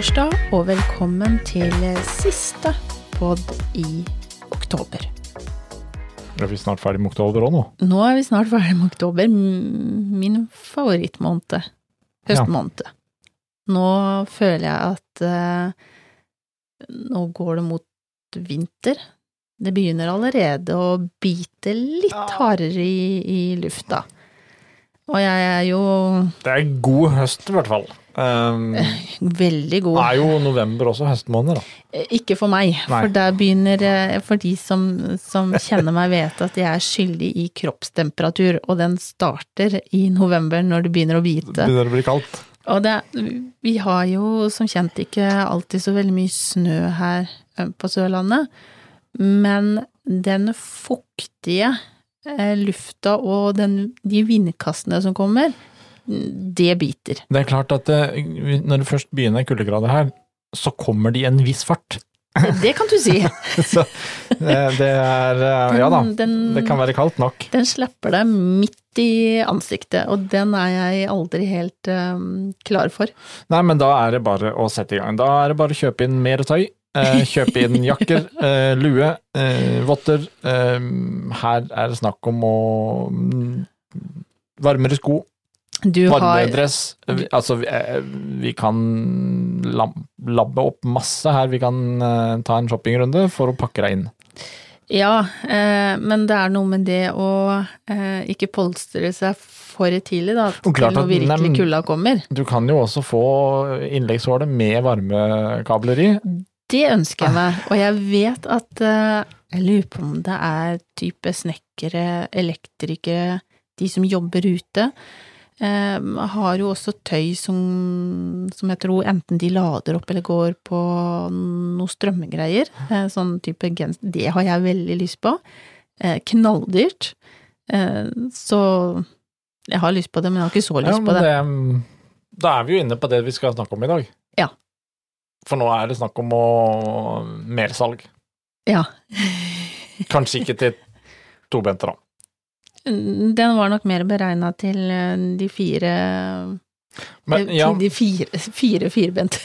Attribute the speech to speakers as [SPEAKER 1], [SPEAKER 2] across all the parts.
[SPEAKER 1] Torsdag og velkommen til siste pod i oktober.
[SPEAKER 2] Er vi snart ferdig med oktober òg nå?
[SPEAKER 1] Nå er vi snart ferdig med oktober, min favorittmåned. Høstmåned. Nå føler jeg at eh, nå går det mot vinter. Det begynner allerede å bite litt hardere i, i lufta. Og jeg er jo
[SPEAKER 2] Det er god høst, i hvert fall. Um,
[SPEAKER 1] veldig god.
[SPEAKER 2] er jo november også høstmåned, da.
[SPEAKER 1] Eh, Ikke for meg,
[SPEAKER 2] Nei.
[SPEAKER 1] for der begynner eh, For de som, som kjenner meg, vet at jeg er skyldig i kroppstemperatur, og den starter i november når det begynner å bite.
[SPEAKER 2] Begynner å bli kaldt.
[SPEAKER 1] Og det, vi har jo som kjent ikke alltid så veldig mye snø her eh, på Sørlandet, men den fuktige lufta og den, de vindkastene som kommer, det biter.
[SPEAKER 2] Det er klart at eh, når det først begynner kuldegrader her, så kommer de i en viss fart.
[SPEAKER 1] Det kan du si.
[SPEAKER 2] Så eh, det er eh, Ja da,
[SPEAKER 1] Den,
[SPEAKER 2] det kan være kaldt nok.
[SPEAKER 1] Den slapper deg midt i ansiktet, og den er jeg aldri helt um, klar for.
[SPEAKER 2] Nei, men da er det bare å sette i gang. Da er det bare å kjøpe inn mer tøy. Eh, kjøpe inn jakker, eh, lue, eh, votter. Her er det snakk om å mm, Varmere sko,
[SPEAKER 1] Du har
[SPEAKER 2] varmedress. Vi- Altså, vi, eh, kan labbe opp masse her. Vi kan eh, ta en shoppingrunde for å pakke deg inn.
[SPEAKER 1] Ja, eh, men det er noe med det å eh, ikke polstre seg for tidlig, da, til når virkelig kulda kommer.
[SPEAKER 2] Du kan jo også få innleggshålet med varmekabler i.
[SPEAKER 1] Det ønsker jeg meg, og jeg vet at Jeg lurer på om det er type snekkere, elektrikere, de som jobber ute. Eh, har jo også tøy som, som jeg tror enten de lader opp eller går på noe strømmegreier. Eh, sånn type genser. Det har jeg veldig lyst på. Eh, knalldyrt. Eh, så jeg har lyst på det, men jeg har ikke så lyst
[SPEAKER 2] Ja,
[SPEAKER 1] på det.
[SPEAKER 2] det, da er vi jo inne på det vi skal snakke om i dag.
[SPEAKER 1] Ja.
[SPEAKER 2] For nå er det snakk om å mersalg.
[SPEAKER 1] Ja.
[SPEAKER 2] Kanskje ikke til tobente, da.
[SPEAKER 1] Den var nok mer beregna til eh, de fire
[SPEAKER 2] Men
[SPEAKER 1] Eh,
[SPEAKER 2] ja,
[SPEAKER 1] Til de fire, fire firbente.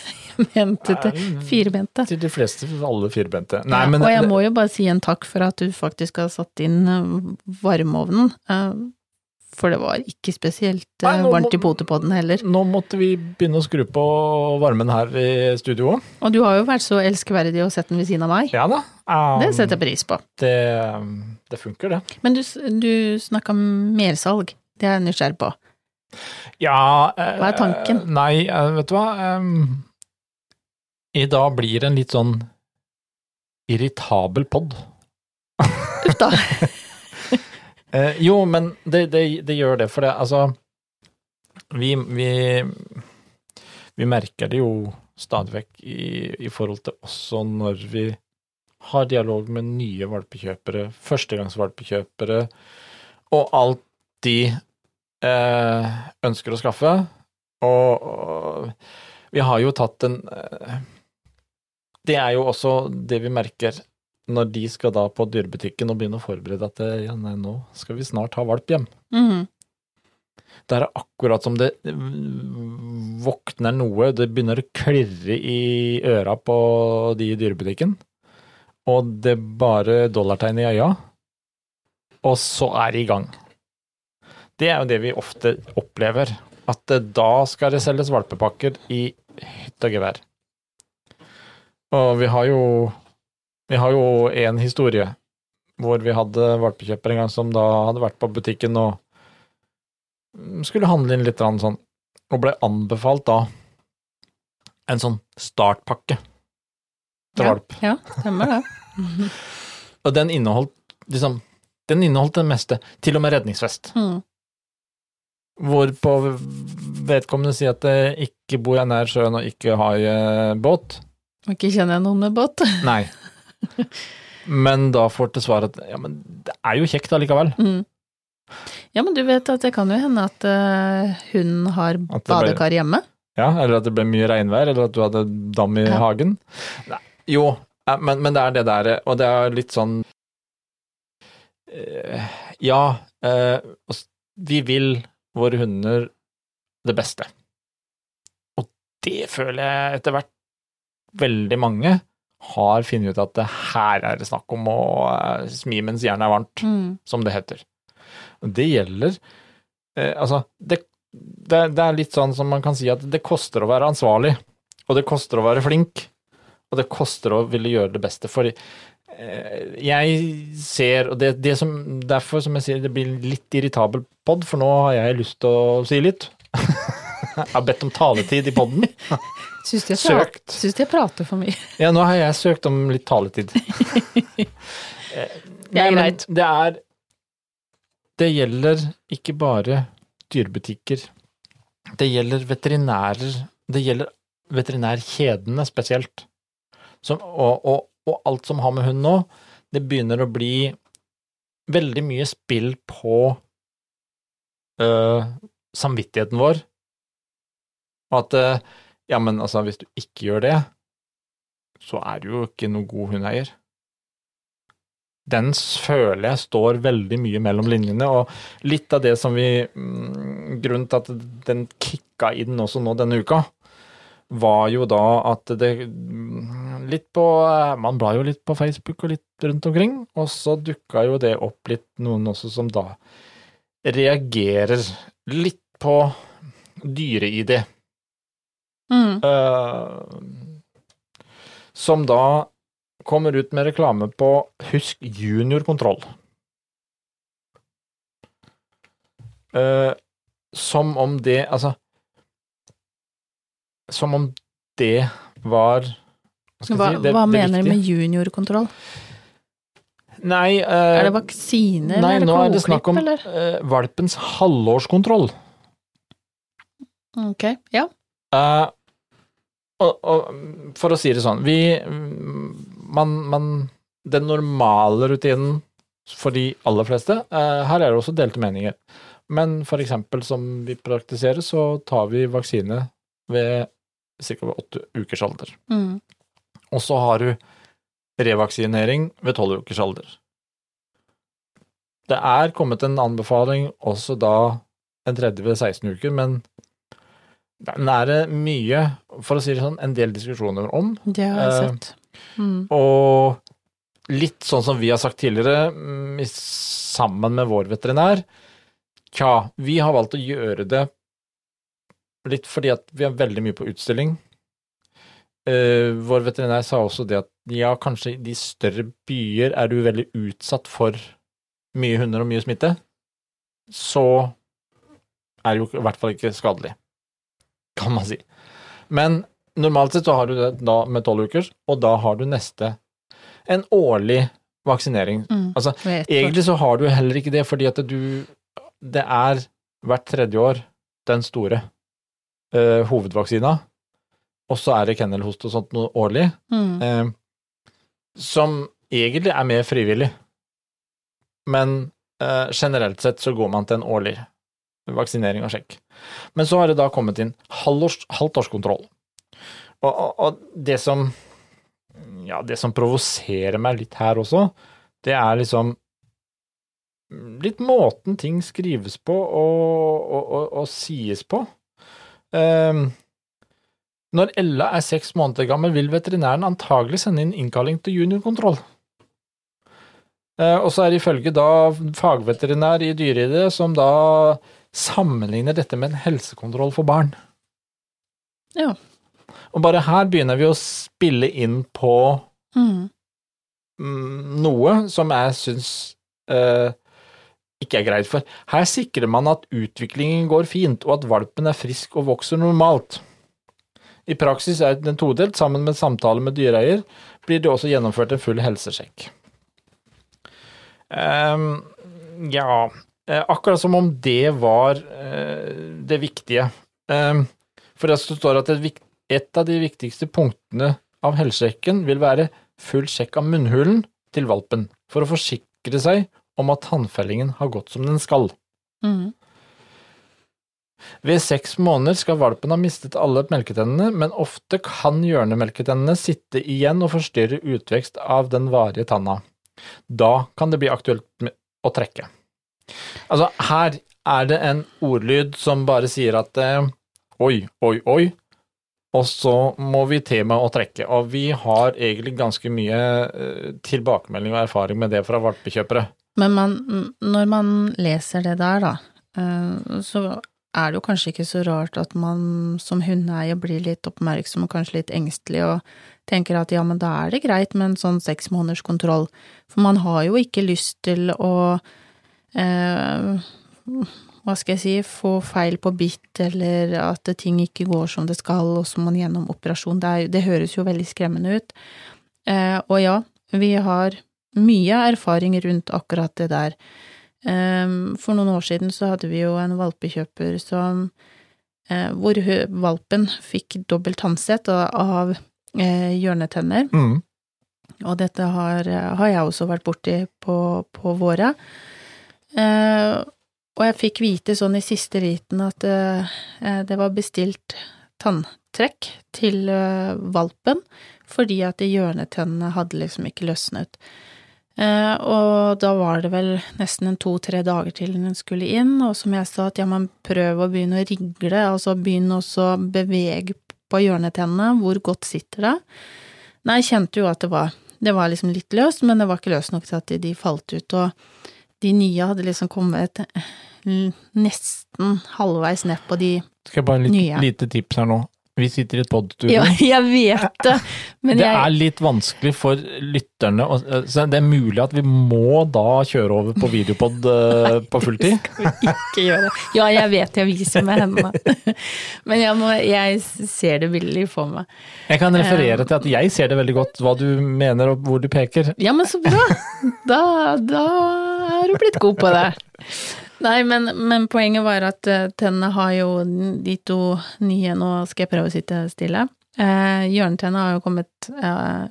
[SPEAKER 1] Mente til
[SPEAKER 2] eh,
[SPEAKER 1] firbente.
[SPEAKER 2] til de fleste, alle firbente. Nei,
[SPEAKER 1] Ja,
[SPEAKER 2] men
[SPEAKER 1] og jeg må jo bare si en takk for at du faktisk har satt inn eh, varmeovnen. Eh, For det var ikke spesielt eh,
[SPEAKER 2] Nei, varmt må-
[SPEAKER 1] i potepodden heller.
[SPEAKER 2] nå måtte vi begynne å skru på varmen her i studio òg.
[SPEAKER 1] Og du har jo vært så elskverdig å sette den ved siden av meg.
[SPEAKER 2] Ja da. Um,
[SPEAKER 1] Det setter jeg pris på.
[SPEAKER 2] det, det funker, det.
[SPEAKER 1] Men du, du snakka om mersalg. Det er jeg nysgjerrig på.
[SPEAKER 2] Ja eh,
[SPEAKER 1] Hva er tanken?
[SPEAKER 2] Nei, eh, vet du hva. Um, I dag blir det en litt sånn irritabel pod.
[SPEAKER 1] Uff da.
[SPEAKER 2] Eh, jo, men det, det, det gjør det, for det, altså Vi, vi, vi merker det jo stadig vekk i, i forhold til også når vi har dialog med nye valpekjøpere, førstegangsvalpekjøpere, og alt de eh, ønsker å skaffe. Og, og vi har jo tatt en eh, Det er jo også det vi merker når de skal da på dyrebutikken og begynne å forberede at eh, ja, nei, nå skal vi snart ha valp hjem.
[SPEAKER 1] Mhm.
[SPEAKER 2] Det er akkurat som det mm, våkner noe, det begynner å klirre i øra på de i dyrebutikken, og det er bare dollartegn i øya, og så er det i gang. Det er jo det vi ofte opplever, at eh, da skal det selges valpepakker i hytt og gevær. Og vi har jo vi har jo en historie hvor vi hadde valpekjøper en gang som da hadde vært på butikken og skulle handle inn litt sånn, og ble anbefalt da en sånn startpakke til
[SPEAKER 1] Ja.
[SPEAKER 2] valp.
[SPEAKER 1] Ja, stemmer det.
[SPEAKER 2] Og den inneholdt liksom Den inneholdt det meste, til og med redningsvest.
[SPEAKER 1] Mm.
[SPEAKER 2] Hvorpå vedkommende sier at eh, ikke bor jeg nær sjøen og ikke har båt.
[SPEAKER 1] Og ikke kjenner jeg noen med båt.
[SPEAKER 2] Nei. Men da får til svar at ja, men det er jo kjekt allikevel.
[SPEAKER 1] Mm. Ja, men du vet at det kan jo hende at uh, hun har
[SPEAKER 2] det ble-
[SPEAKER 1] badekar hjemme.
[SPEAKER 2] Ja, eller at det ble mye regnvær, eller at du hadde dam i
[SPEAKER 1] Ja.
[SPEAKER 2] hagen. Nei, jo, ja, men, men det er det der, og det er litt sånn uh, Ja, uh, vi vil våre hunder det beste. Og det føler jeg etter hvert veldig mange har funnet ut at det her er det snakk om å eh, smi mens jernet er varmt,
[SPEAKER 1] Mm.
[SPEAKER 2] som det heter. Det gjelder eh, Altså, det, det, det er litt sånn som man kan si at det koster å være ansvarlig, og det koster å være flink, og det koster å ville gjøre det beste. For eh, jeg ser, og det, det som, derfor som jeg sier, det blir litt irritabel pod, for nå har jeg lyst til å si litt. Jeg har bedt om taletid i poden.
[SPEAKER 1] Syns de jeg, jeg prater for mye?
[SPEAKER 2] Ja, nå har jeg søkt om litt taletid.
[SPEAKER 1] Det er greit.
[SPEAKER 2] Det er Det gjelder ikke bare dyrebutikker. Det gjelder veterinærer. Det gjelder veterinærkjedene spesielt. Som, og, og, og alt som har med hund nå, det begynner å bli veldig mye spill på øh, samvittigheten vår. At øh, ja, men altså, hvis du ikke gjør det, så er du jo ikke noe god hundeeier. Den føler jeg står veldig mye mellom linjene, og litt av det som vi mm, Grunnen til at den kicka inn også nå denne uka, var jo da at det mm, Litt på Man blar jo litt på Facebook og litt rundt omkring, og så dukka jo det opp litt noen også som da reagerer litt på dyre-ID.
[SPEAKER 1] Mm.
[SPEAKER 2] Eh, som da kommer ut med reklame på Husk juniorkontroll. Uh, som om det Altså Som om det var Hva, si, det,
[SPEAKER 1] hva
[SPEAKER 2] det
[SPEAKER 1] mener du med juniorkontroll?
[SPEAKER 2] Nei, uh,
[SPEAKER 1] Er det vaksiner
[SPEAKER 2] nei,
[SPEAKER 1] eller er
[SPEAKER 2] nå er det snakk om
[SPEAKER 1] uh,
[SPEAKER 2] eh, valpens halvårskontroll.
[SPEAKER 1] Ok, ja.
[SPEAKER 2] Eh, og, og for å si det sånn, vi man, man Den normale rutinen for de aller fleste uh, Her er det også delte meninger. Men for eksempel som vi praktiserer, så tar vi vaksine ved ca. åtte ukers alder.
[SPEAKER 1] Mm.
[SPEAKER 2] Og så har du revaksinering ved tolv ukers alder. Det er kommet en anbefaling også da en tredje ved 16 uker, men den er det mye, for å si det sånn, en del diskusjoner om.
[SPEAKER 1] Det har jeg
[SPEAKER 2] Eh,
[SPEAKER 1] sett. Mm.
[SPEAKER 2] Og litt sånn som vi har sagt tidligere, mm, sammen med vår veterinær, tja, vi har valgt å gjøre det litt fordi at vi er veldig mye på utstilling. Eh, vår veterinær sa også det at ja, kanskje i de større byer er du veldig utsatt for mye hunder og mye smitte. Så er det jo i hvert fall ikke skadelig, kan man si. Men normalt sett så har du det da med tolv ukers, og da har du neste en årlig vaksinering.
[SPEAKER 1] Mm.
[SPEAKER 2] Altså, Egentlig så har du heller ikke det, fordi at du Det er hvert tredje år den store eh, hovedvaksina, og så er det kennelhost og sånt noe årlig,
[SPEAKER 1] Mm.
[SPEAKER 2] eh, som egentlig er mer frivillig. Men eh, generelt sett så går man til en årlig vaksinering og sjekk. Men så har det da kommet inn halvtårskontroll. Og, og, og det som ja, det som provoserer meg litt her også, det er liksom litt måten ting skrives på og, og, og, og sies på. Um, når Ella er seks måneder gammel, vil veterinæren antagelig sende inn innkalling til juniorkontroll. Uh, og så er det ifølge da fagveterinær i dyreide som da sammenligner dette med en helsekontroll for barn.
[SPEAKER 1] Ja.
[SPEAKER 2] Og bare her begynner vi å spille inn på
[SPEAKER 1] Mm.
[SPEAKER 2] mm, noe som jeg syns eh, ikke er greit. For her sikrer man at utviklingen går fint, og at valpen er frisk og vokser normalt. I praksis er den todelt. Sammen med samtale med dyreeier blir det også gjennomført en full helsesjekk. Um, ja Akkurat som om det var eh, det viktige. Ehm, for det står at et, av de viktigste punktene av helsesjekken vil være full sjekk av munnhulen til valpen, for å forsikre seg om at tannfellingen har gått som den skal.
[SPEAKER 1] Mm.
[SPEAKER 2] Ved seks måneder skal valpen ha mistet alle melketennene, men ofte kan hjørnemelketennene sitte igjen og forstyrre utvekst av den varige tanna. Da kan det bli aktuelt å trekke. Altså, her er det en ordlyd som bare sier at eh, oi, oi, oi, Og så må vi tema å trekke. Og vi har egentlig ganske mye eh, tilbakemelding og erfaring med det fra valpekjøpere.
[SPEAKER 1] Men man, når man leser det der, da, eh, så er det jo kanskje ikke så rart at man som hundeeier blir litt oppmerksom og kanskje litt engstelig og tenker at ja, men da er det greit med en sånn seks måneders kontroll, for man har jo ikke lyst til å eh, hva skal jeg si, få feil på bitt, eller at ting ikke går som det skal, og så må man gjennom operasjon. Det, er, det høres jo veldig skremmende ut. Eh, og ja, vi har mye erfaring rundt akkurat det der. Eh, for noen år siden så hadde vi jo en valpekjøper som eh, hvor valpen fikk dobbelt tannsett av eh, hjørnetenner.
[SPEAKER 2] Mm.
[SPEAKER 1] Og dette har, har, jeg også vært borti på, på våre. Eh, og jeg fikk vite sånn i siste liten at uh, det var bestilt tanntrekk til uh, valpen, fordi at hjørnetennene hadde liksom ikke løsnet. Uh, og da var det vel nesten to-tre dager til den skulle inn, og som jeg sa, at ja, man prøver å begynne å rigle, altså begynne også å bevege på hjørnetennene, hvor godt sitter det? Nei, jeg kjente jo at det var, det var liksom litt løst, men det var ikke løst nok til at de, de falt ut, og de nye hadde liksom kommet nesten halvveis ned på de nye.
[SPEAKER 2] Skal jeg bare ha
[SPEAKER 1] et
[SPEAKER 2] lite tips her nå. Vi sitter i et podstudio.
[SPEAKER 1] Ja, jeg vet det, men
[SPEAKER 2] det
[SPEAKER 1] jeg
[SPEAKER 2] er litt vanskelig for lytterne, å- så det er mulig at vi må da kjøre over på videopod eh, på fulltid.
[SPEAKER 1] ikke gjøre. Ja, jeg vet jeg viser med hendene, men jeg, må, jeg ser det billig for meg.
[SPEAKER 2] Jeg kan referere til at jeg ser det veldig godt hva du mener og hvor du peker.
[SPEAKER 1] Ja, men så bra! Da, da er du blitt god på det. Nei, men, men poenget var at eh, tennene har jo de to nye Nå skal jeg prøve å sitte stille. Eh, hjørnetennene har jo kommet eh,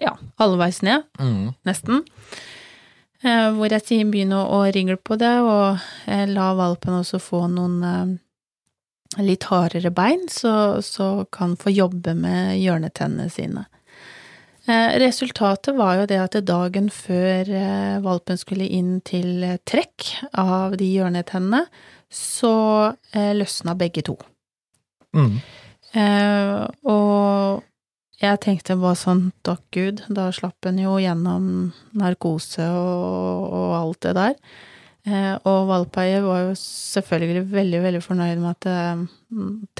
[SPEAKER 1] ja, halvveis ned,
[SPEAKER 2] Mm.
[SPEAKER 1] nesten. Eh, hvor jeg sier begynn å, å rigle på det, og eh, la valpen også få noen eh, litt hardere bein, så, så kan få jobbe med hjørnetennene sine. Eh, resultatet var jo det at dagen før eh, valpen skulle inn til eh, trekk av de hjørnetennene, så løsna begge to.
[SPEAKER 2] Mm.
[SPEAKER 1] Og jeg tenkte bare sånn, takk Gud, da slapp en jo gjennom narkose og, og alt det der. Eh, og valpeier var jo selvfølgelig veldig, veldig fornøyd med at eh,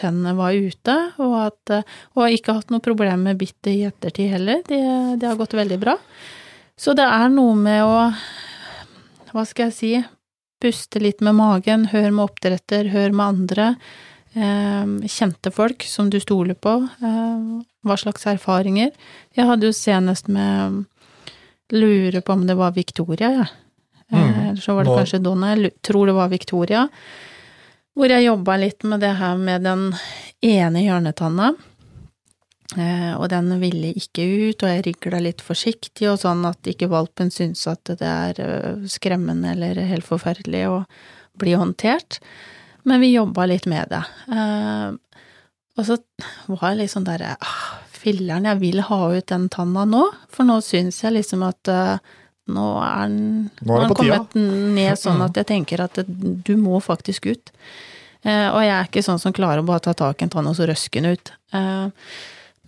[SPEAKER 1] tennene var ute, og, at, eh, og ikke hatt noe problem med bittet i ettertid heller. Det, det har gått veldig bra. Så det er noe med å, hva skal jeg si, puste litt med magen, hør med oppdretter, hør med andre. Kjente folk som du stoler på. Hva slags erfaringer. Jeg hadde jo senest med Lurer på om det var Victoria, jeg. Eh,
[SPEAKER 2] Mm.
[SPEAKER 1] Så var det kanskje Donna. Jeg tror det var Victoria. Hvor jeg jobba litt med det her med den ene hjørnetanna. Eh, og den ville ikke ut, og jeg rigla litt forsiktig, og sånn at ikke valpen syns at det er eh, skremmende eller helt forferdelig å bli håndtert. Men vi jobba litt med det. Eh, og så var jeg litt sånn derre ah, Filler'n, jeg vil ha ut den tanna nå, for nå syns jeg liksom at eh, nå er den
[SPEAKER 2] Nå er
[SPEAKER 1] den kommet ned sånn at jeg tenker at du må faktisk ut. Eh, og jeg er ikke sånn som klarer å bare ta tak i en tann og så røske den ut. Eh,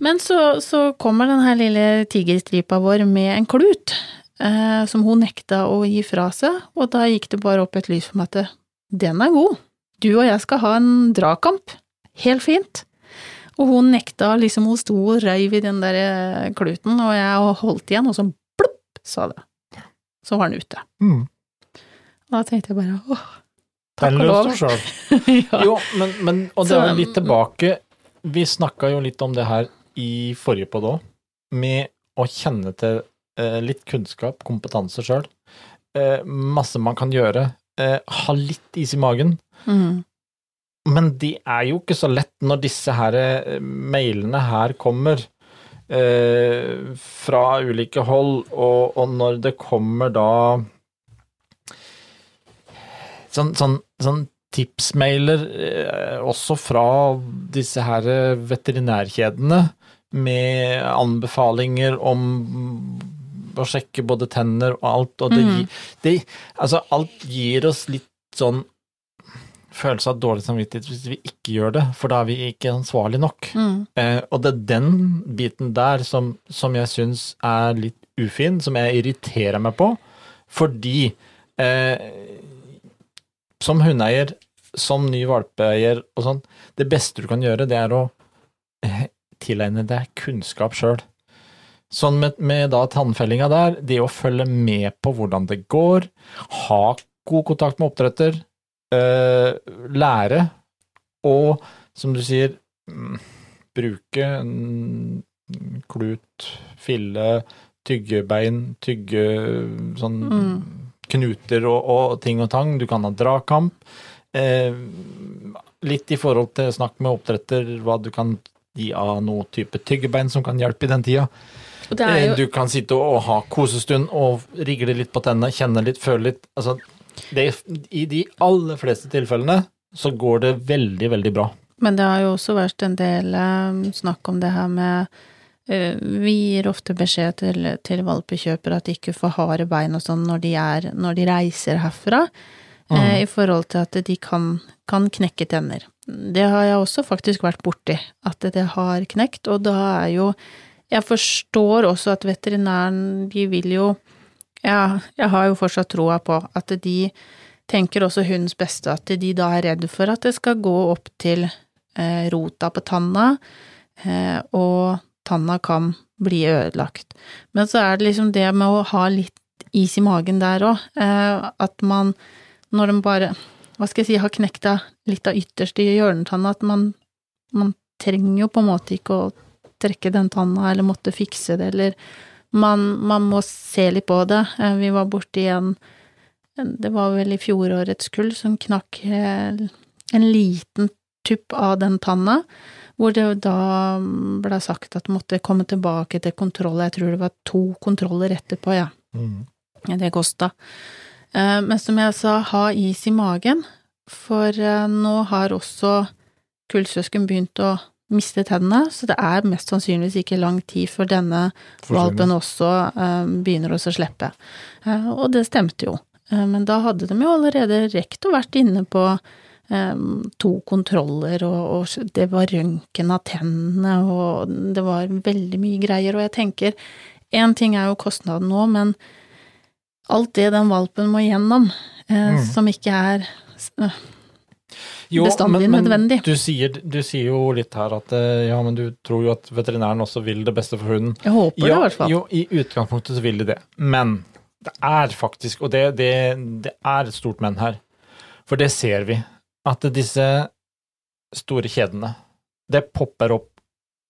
[SPEAKER 1] men så, så kommer den her lille tigerstripa vår med en klut, eh, som hun nekta å gi fra seg, og da gikk det bare opp et lys for meg at den er god. Du og jeg skal ha en dragkamp. Helt fint. Og hun nekta, liksom, hun sto og reiv i den der kluten, og jeg holdt igjen, og så plopp, sa det. Så var den ute.
[SPEAKER 2] Mm.
[SPEAKER 1] Og da tenkte jeg bare åh, takk og lov. ja.
[SPEAKER 2] Jo, men, men Og det er jo litt tilbake Vi snakka jo litt om det her i forrige podd òg, med å kjenne til eh, litt kunnskap, kompetanse sjøl. Eh, masse man kan gjøre. Eh, ha litt is i magen.
[SPEAKER 1] Mm.
[SPEAKER 2] Men det er jo ikke så lett når disse her mailene her kommer eh, fra ulike hold, og, og når det kommer da sånn, sånn, sånn tipsmailer eh, også fra disse her veterinærkjedene med anbefalinger om å sjekke både tenner og alt, og det, mm. det Altså, alt gir oss litt sånn følelse av dårlig samvittighet hvis vi ikke gjør det, for da er vi ikke ansvarlig nok.
[SPEAKER 1] Mm.
[SPEAKER 2] Eh, og det er den biten der som, som jeg syns er litt ufin, som jeg irriterer meg på, fordi eh, som hundeeier, som ny valpeeier og sånn, det beste du kan gjøre, det er å eh, tilegne deg kunnskap sjøl. Sånn med, med da tannfellinga der, det å følge med på hvordan det går, ha god kontakt med oppdretter, lære, og som du sier, mm, bruke klut, fille, tyggebein, tygge sånn
[SPEAKER 1] Mm.
[SPEAKER 2] knuter og, og ting og tang. Du kan ha dragkamp. Eh, litt i forhold til snakk med oppdretter, hva du kan gi av noe type tyggebein som kan hjelpe i den tida.
[SPEAKER 1] Og er
[SPEAKER 2] Eh,
[SPEAKER 1] jo
[SPEAKER 2] Du kan sitte og ha kosestund og rigle litt på tennene, kjenne litt, føle litt. Altså, det, I de aller fleste tilfellene så går det veldig, veldig bra.
[SPEAKER 1] Men det har jo også vært en del eh, snakk om det her med eh, Vi gir ofte beskjed til, til valpekjøpere at de ikke får harde bein og sånn når, de når de reiser herfra, eh, i forhold til at de kan, kan knekke tenner. Det har jeg også faktisk vært borti, at det har knekt, og da er jo Jeg forstår også at veterinæren, de vil jo Ja, jeg har jo fortsatt troa på at de tenker også hundens beste, at de da er redd for at det skal gå opp til eh, rota på tanna, eh, og tanna kan bli ødelagt. Men så er det liksom det med å ha litt is i magen der òg, eh, at man, når de bare, hva skal jeg si, har knekt av litt av ytterste i hjørnetanna, at man, man trenger jo på en måte ikke å trekke den tanna, eller måtte fikse det, eller man, man må se litt på det. Eh, Vi var borti en det var vel i fjorårets kull som knakk eh, en liten tupp av den tanna, hvor det da ble sagt at det måtte komme tilbake til kontroll. Jeg tror det var to kontroller etterpå, ja.
[SPEAKER 2] Mm.
[SPEAKER 1] Det kosta. Eh, Men som jeg sa, ha is i magen, for nå har også kullsøsken begynt å miste tennene, så det er mest sannsynligvis ikke lang tid før denne valpen også eh, begynner å slippe. Uh, og det stemte jo. Uh, men da hadde de jo allerede rekt å vært inne på eh, to kontroller, og, og det var røntgen av tennene, og det var veldig mye greier, og jeg tenker én ting er jo kostnaden nå, men alt det den valpen må gjennom, uh,
[SPEAKER 2] Mm.
[SPEAKER 1] som ikke er
[SPEAKER 2] Jo,
[SPEAKER 1] bestandig nødvendig.
[SPEAKER 2] Du sier, du sier jo litt her at eh, ja, men du tror jo at veterinæren også vil det beste for hunden.
[SPEAKER 1] Jeg håper det, i hvert fall.
[SPEAKER 2] jo, i utgangspunktet så vil de det. Men det er faktisk, og det, det, det er et stort men her, for det ser vi, at disse store kjedene, det popper opp.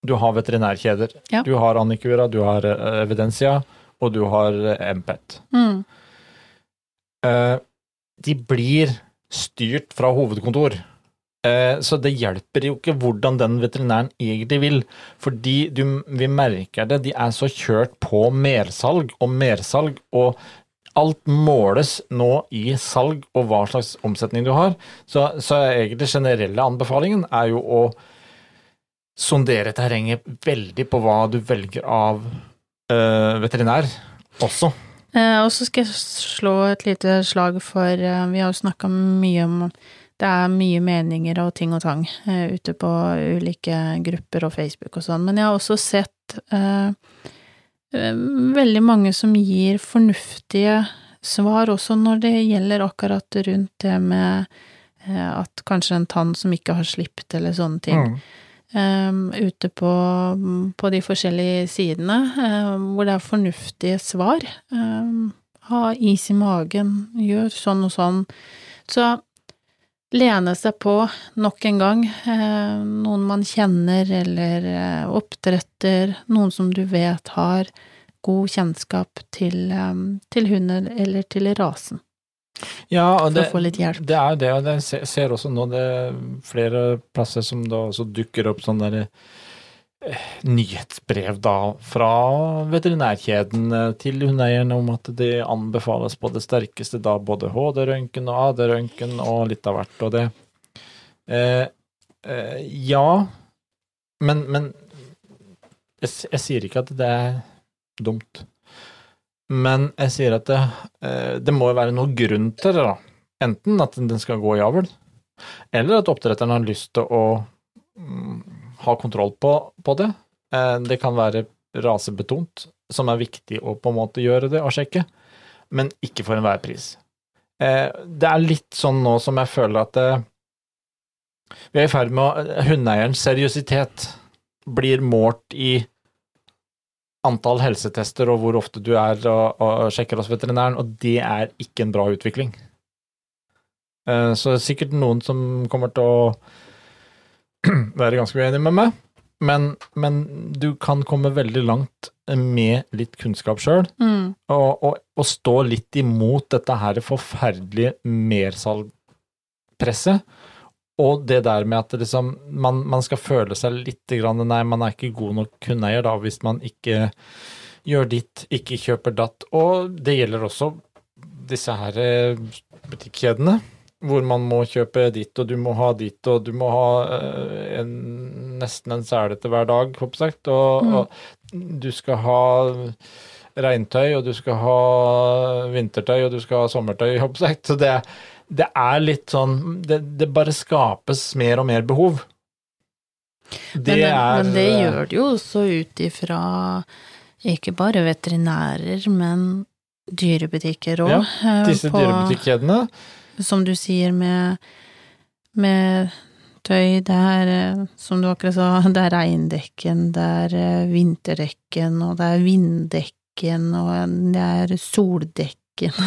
[SPEAKER 2] Du har veterinærkjeder.
[SPEAKER 1] Ja.
[SPEAKER 2] Du har Annikura, du har eh, Evidensia, og du har MPET. Empet.
[SPEAKER 1] Mm.
[SPEAKER 2] Eh, de blir styrt fra hovedkontor. Eh, Så det hjelper jo ikke hvordan den veterinæren egentlig vil, fordi du, vi merker det, de er så kjørt på mersalg og mersalg, og alt måles nå i salg og hva slags omsetning du har. Så, så egentlig generelle anbefalingen er jo å sondere terrenget veldig på hva du velger av øh, veterinær også.
[SPEAKER 1] Eh, og så skal jeg slå et lite slag for eh, Vi har jo snakka mye om Det er mye meninger og ting og tang eh, ute på ulike grupper og Facebook og sånn, men jeg har også sett eh, veldig mange som gir fornuftige svar også når det gjelder akkurat rundt det med eh, at kanskje en tann som ikke har slipt eller sånne ting.
[SPEAKER 2] Mm.
[SPEAKER 1] Um, ute på, på de forskjellige sidene, um, hvor det er fornuftige svar. Um, ha is i magen, gjør sånn og sånn. Så lene seg på nok en gang noen man kjenner, eller eh, oppdretter, noen som du vet har god kjennskap til, til hunden eller til rasen,
[SPEAKER 2] Ja, og det. Det er jo det, og jeg ser- også nå det er flere plasser som da også dukker opp sånne der, eh, nyhetsbrev da fra veterinærkjeden eh, til hundeeierne om at det anbefales på det sterkeste da både HD-røntgen og AD-røntgen og litt av hvert, og det eh, eh, Ja, men, men jeg, jeg sier ikke at det er dumt. Men jeg sier at det, eh, det må jo være noe grunn til det, da. Enten at den skal gå i avl, Eller at oppdretteren har lyst til å mm, ha kontroll på, på det. Eh, det kan være rasebetont, som er viktig å på en måte gjøre det og sjekke, men ikke for enhver pris. Eh, det er litt sånn nå som jeg føler at det, vi er i ferd med å Hundeeierens seriøsitet blir målt i antall helsetester og hvor ofte du er og, og sjekker hos veterinæren, og det er ikke en bra utvikling. Eh, så det er sikkert noen som kommer til å være ganske uenig med meg, men, men, du kan komme veldig langt med litt kunnskap sjøl,
[SPEAKER 1] Mm.
[SPEAKER 2] og, og, og stå litt imot dette her forferdelige mersalgpresset. Og det der med at liksom, man, man skal føle seg litt grann, Nei, man er ikke god nok hundeeier da, hvis man ikke gjør ditt, ikke kjøper datt. Og det gjelder også disse her eh, butikkjedene, hvor man må kjøpe ditt, og du må ha ditt, og du må ha eh, en, nesten en selete hver dag, håper sagt. Og,
[SPEAKER 1] Mm.
[SPEAKER 2] og du skal ha regntøy, og du skal ha vintertøy, og du skal ha sommertøy, håper jeg. Så det, det er litt sånn det, det bare skapes mer og mer behov. Det
[SPEAKER 1] men,
[SPEAKER 2] er
[SPEAKER 1] men det gjør det jo også ut ifra ikke bare veterinærer, men dyrebutikker òg.
[SPEAKER 2] Ja, disse dyrebutikkjedene.
[SPEAKER 1] Som du sier med, med tøy, det er, eh, som du akkurat sa, det er regndekken, det er eh, vinterdekken, og det er vinddekken, og det er soldekken.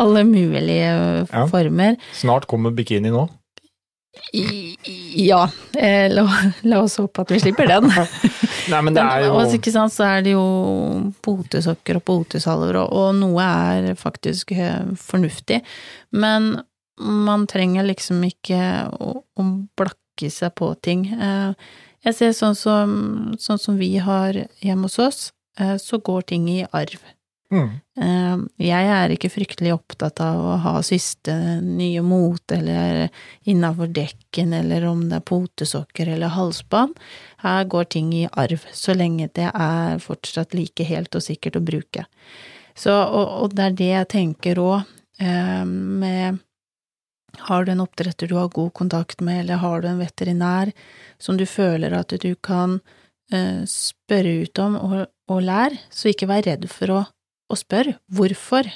[SPEAKER 1] Alle mulige
[SPEAKER 2] Ja.
[SPEAKER 1] former.
[SPEAKER 2] Snart kommer bikini nå.
[SPEAKER 1] I- Ja, eh, la, la oss håpe at vi slipper den.
[SPEAKER 2] Nei, men det er jo
[SPEAKER 1] Og ikke sant, så er det jo potesokker og potesalver, og, og noe er faktisk eh, fornuftig. Men man trenger liksom ikke å, å blakke seg på ting. Eh, Jeg ser sånn som, sånn som vi har hjemme hos oss, eh, så går ting i arv.
[SPEAKER 2] Mm,
[SPEAKER 1] Eh, Jeg er ikke fryktelig opptatt av å ha siste nye mote, eller innafor dekken, eller om det er potesokker eller halsbånd. Her går ting i arv, så lenge det er fortsatt like helt og sikkert å bruke. Så, og, og det er det jeg tenker òg, eh, med Har du en oppdretter du har god kontakt med, eller har du en veterinær som du føler at du kan eh, spørre ut om og, og lære, så ikke vær redd for å og spør hvorfor,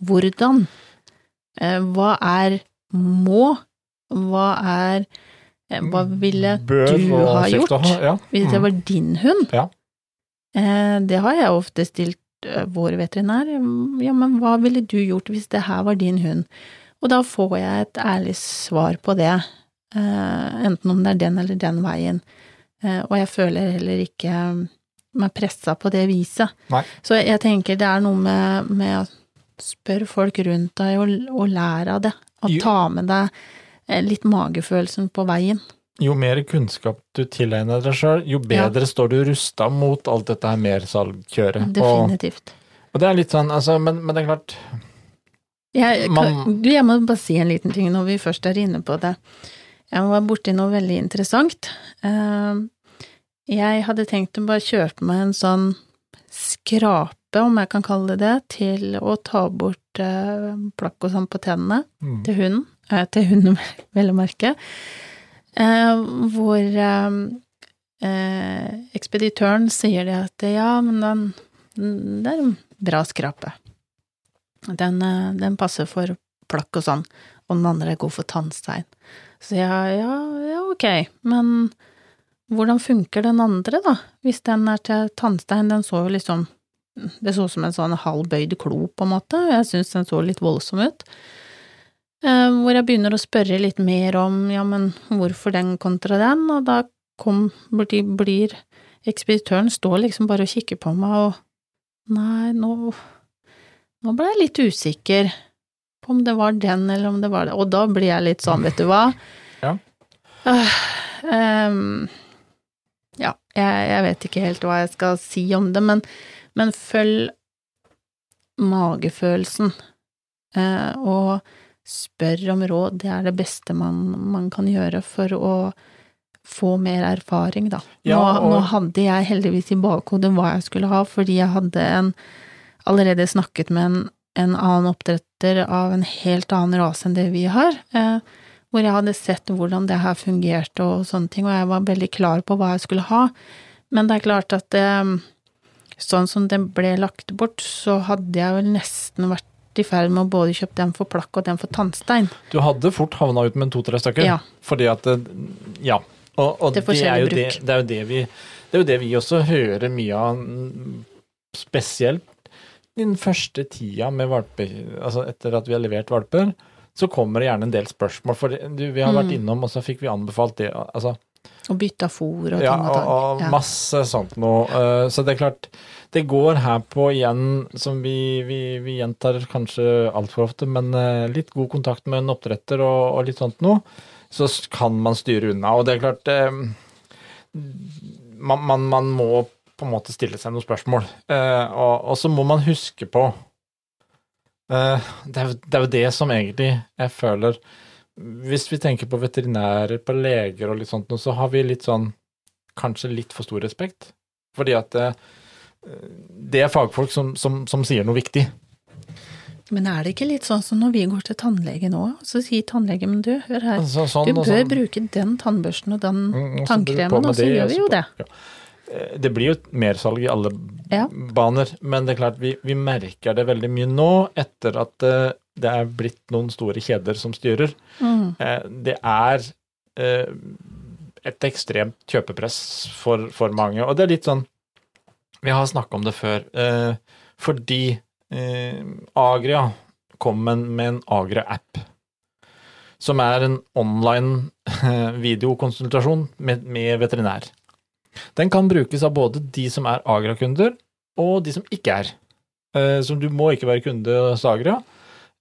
[SPEAKER 1] hvordan, eh, hva er må, hva er eh, Hva ville
[SPEAKER 2] bør
[SPEAKER 1] du ha gjort
[SPEAKER 2] Ja.
[SPEAKER 1] hvis det
[SPEAKER 2] Mm.
[SPEAKER 1] var din hund?
[SPEAKER 2] Ja.
[SPEAKER 1] Eh, Det har jeg ofte stilt vår veterinær. Ja, men hva ville du gjort hvis det her var din hund? Og da får jeg et ærlig svar på det, eh, enten om det er den eller den veien. Eh, Og jeg føler heller ikke meg pressa på det viset.
[SPEAKER 2] Nei.
[SPEAKER 1] Så jeg tenker det er noe med, med å spørre folk rundt deg og, og lære av det. Og
[SPEAKER 2] Jo.
[SPEAKER 1] ta med deg eh, litt magefølelsen på veien.
[SPEAKER 2] Jo mer kunnskap du tilegner deg sjøl, jo bedre står du rusta mot alt dette her mersalgkjøret. Og,
[SPEAKER 1] Definitivt.
[SPEAKER 2] og det er litt sånn, altså, men, men det er klart
[SPEAKER 1] Jeg, kan, du, jeg må bare si en liten ting når vi først er inne på det. Jeg var borti noe veldig interessant. Eh, Jeg hadde tenkt å bare kjøpe meg en sånn skrape, om jeg kan kalle det det, til å ta bort eh, plakk og sånn på tennene
[SPEAKER 2] mm,
[SPEAKER 1] til hunden. Eh, til hunden, vel å merke. Eh, hvor eh, eh, ekspeditøren sier det at ja, men den, det er en bra skrape. Den, eh, den passer for plakk og sånn, og den andre er god for tannstein. Så jeg, ja, ja, ok, men hvordan funker den andre, da? Hvis den er til tannstein, den så jo liksom Det så ut som en sånn halvbøyd klo, på en måte, og jeg syns den så litt voldsom ut. Eh, hvor jeg begynner å spørre litt mer om ja, men hvorfor den kontra den, og da kom, blir, blir ekspeditøren står liksom bare og kikker på meg og Nei, nå Nå ble jeg litt usikker på om det var den eller om det var det, og da blir jeg litt sånn, vet du hva
[SPEAKER 2] Ja.
[SPEAKER 1] Ehm, ja, jeg, jeg vet ikke helt hva jeg skal si om det, men, men følg magefølelsen, eh, og spør om råd. Det er det beste man, man kan gjøre for å få mer erfaring, da.
[SPEAKER 2] Ja,
[SPEAKER 1] nå, nå hadde jeg heldigvis i bakhodet hva jeg skulle ha, fordi jeg hadde en, allerede snakket med en, en annen oppdretter av en helt annen rase enn det vi har, eh, hvor jeg hadde sett hvordan det her fungerte og sånne ting, og jeg var veldig klar på hva jeg skulle ha. Men det er klart at det, sånn som det ble lagt bort, så hadde jeg vel nesten vært i ferd med å både kjøpe den for plakk og den for tannstein.
[SPEAKER 2] Du hadde fort havna ut med to-tre stykker.
[SPEAKER 1] Ja.
[SPEAKER 2] Fordi at det- Ja. Og, og
[SPEAKER 1] Til
[SPEAKER 2] det, er det, det er jo det vi Det er jo det vi også hører mye av, mm, spesielt den første tida med valper, altså etter at vi har levert valper, så kommer det gjerne en del spørsmål. For du, vi har vært
[SPEAKER 1] Mm.
[SPEAKER 2] innom, og så fikk vi anbefalt det. Altså,
[SPEAKER 1] Og bytta fôr og
[SPEAKER 2] ja,
[SPEAKER 1] ting og
[SPEAKER 2] og,
[SPEAKER 1] tang.
[SPEAKER 2] og
[SPEAKER 1] Ja.
[SPEAKER 2] masse sånt noe. Eh, Så det er klart, det går her på igjen, som vi, vi, vi gjentar kanskje altfor ofte, men eh, litt god kontakt med en oppdretter og, og litt sånt noe, så kan man styre unna. Og det er klart eh, man, man, man må på en måte stille seg noen spørsmål. Og, og så må man huske på det, er, det er jo det som egentlig jeg føler Hvis vi tenker på veterinærer, på leger og litt sånt, så har vi litt sånn Kanskje litt for stor respekt. Fordi at det, det er fagfolk som, som, som sier noe viktig.
[SPEAKER 1] Men er det ikke litt sånn som når vi går til tannlege nå, så sier tannlegen men du, hør her,
[SPEAKER 2] altså, sånn,
[SPEAKER 1] du bør
[SPEAKER 2] sånn.
[SPEAKER 1] bruke den tannbørsten og den
[SPEAKER 2] Mm, og så blir du på
[SPEAKER 1] tannkremen, og så
[SPEAKER 2] det,
[SPEAKER 1] gjør vi jo det.
[SPEAKER 2] ja. Eh, Det blir jo mersalg i alle
[SPEAKER 1] Ja.
[SPEAKER 2] baner, men det er klart vi, vi merker det veldig mye nå, etter at eh, det er blitt noen store kjeder som styrer.
[SPEAKER 1] Mm.
[SPEAKER 2] Eh, Det er et ekstremt kjøpepress for, for mange, og det er litt sånn Vi har snakka om det før, fordi Agria kom med en, Agria-app. Som er en online videokonsultasjon med, med veterinær. Den kan brukes av både de som er Agra-kunder, og de som ikke er. Eh, Så du må ikke være kunde hos Agra.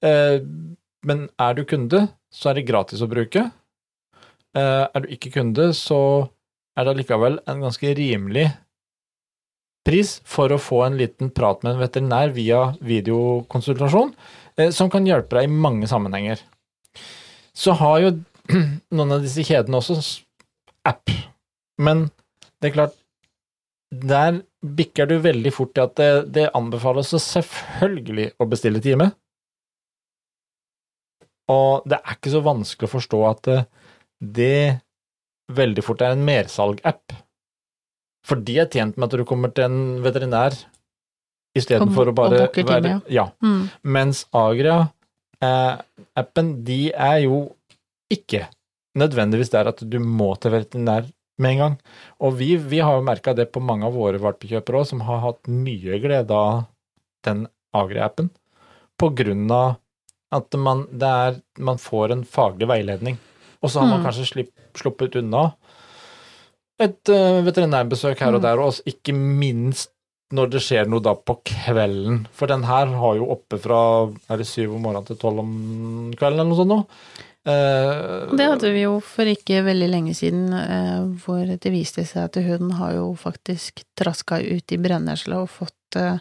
[SPEAKER 2] Eh, Men er du kunde, så er det gratis å bruke. Eh, Er du ikke kunde, så er det allikevel en ganske rimelig pris for å få en liten prat med en veterinær via videokonsultasjon, som kan hjelpe deg i mange sammenhenger. Så har jo noen av disse kjedene også app, men det er klart, der bikker du veldig fort til at det, det anbefales selvfølgelig å bestille time. Og det er ikke så vanskelig å forstå at det, det veldig fort er en mersalg-app. For de er tjent med at du kommer til en veterinær istedenfor å bare
[SPEAKER 1] og booker time,
[SPEAKER 2] være ja.
[SPEAKER 1] Mm.
[SPEAKER 2] Mens Agria-appen, de er jo ikke nødvendigvis der at du må til veterinær med en gang. Og vi, vi har jo merka det på mange av våre valpekjøpere òg, som har hatt mye glede av den Agri-appen. på grunn av at man, er, man får en faglig veiledning. Og så har man
[SPEAKER 1] Mm.
[SPEAKER 2] kanskje slipp, sluppet unna et uh, veterinærbesøk her og
[SPEAKER 1] Mm.
[SPEAKER 2] der, og ikke minst når det skjer noe da på kvelden. For den her har jo oppe fra er det syv om morgenen til tolv om kvelden eller noe sånt nå. Eh,
[SPEAKER 1] Det hadde vi jo for ikke veldig lenge siden, eh, hvor det viste seg at hun har jo faktisk traska ut i brennesla og fått eh,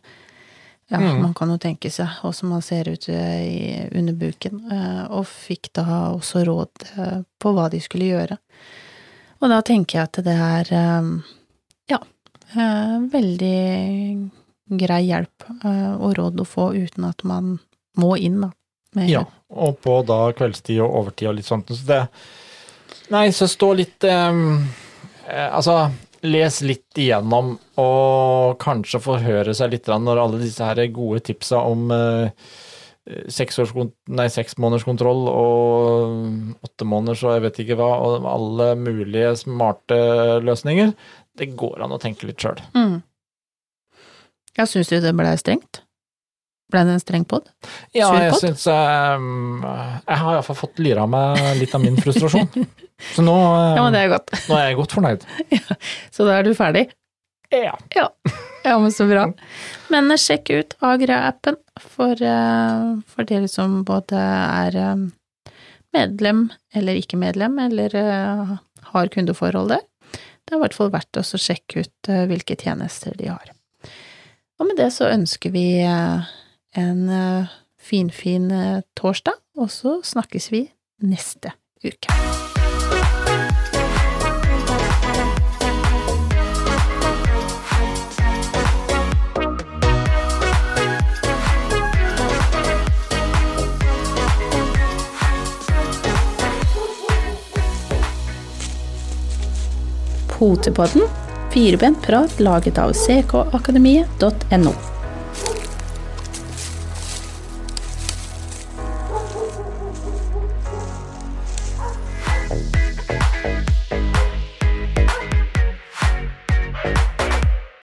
[SPEAKER 1] Ja,
[SPEAKER 2] Mm.
[SPEAKER 1] man kan jo tenke seg åssen man ser ut i, under buken, eh, og fikk da også råd på hva de skulle gjøre. Og da tenker jeg at det er ja, veldig grei hjelp og råd å få uten at man må inn, da. Med,
[SPEAKER 2] Ja, og på da kveldstid og overtid og litt sånt. Så det Nei, så stå litt eh, Altså, les litt igjennom, og kanskje forhøre seg litt når alle disse her gode tipsa om nei, seksmånederskontroll og åtte måneders og jeg vet ikke hva, og alle mulige smarte løsninger. Det går an å tenke litt sjøl.
[SPEAKER 1] Mm. Jeg syns du det blei strengt? Blei det en streng pod?
[SPEAKER 2] Ja, jeg syns um, Jeg har iallfall fått lyra meg litt av min frustrasjon. Så nå, um,
[SPEAKER 1] Ja, men det er
[SPEAKER 2] nå er jeg godt fornøyd.
[SPEAKER 1] Så da er du ferdig?
[SPEAKER 2] Ja.
[SPEAKER 1] Ja, men så bra. Men eh, sjekk ut Agra-appen for, uh, for dere som både er eh, medlem eller ikke medlem, eller uh, har kundeforhold der. Det er i hvert fall verdt å sjekke ut uh, hvilke tjenester de har. Og med det så ønsker vi en finfin fin eh, torsdag, og så snakkes vi neste uke. Potepodden, firebent prat laget av ckakademiet.no.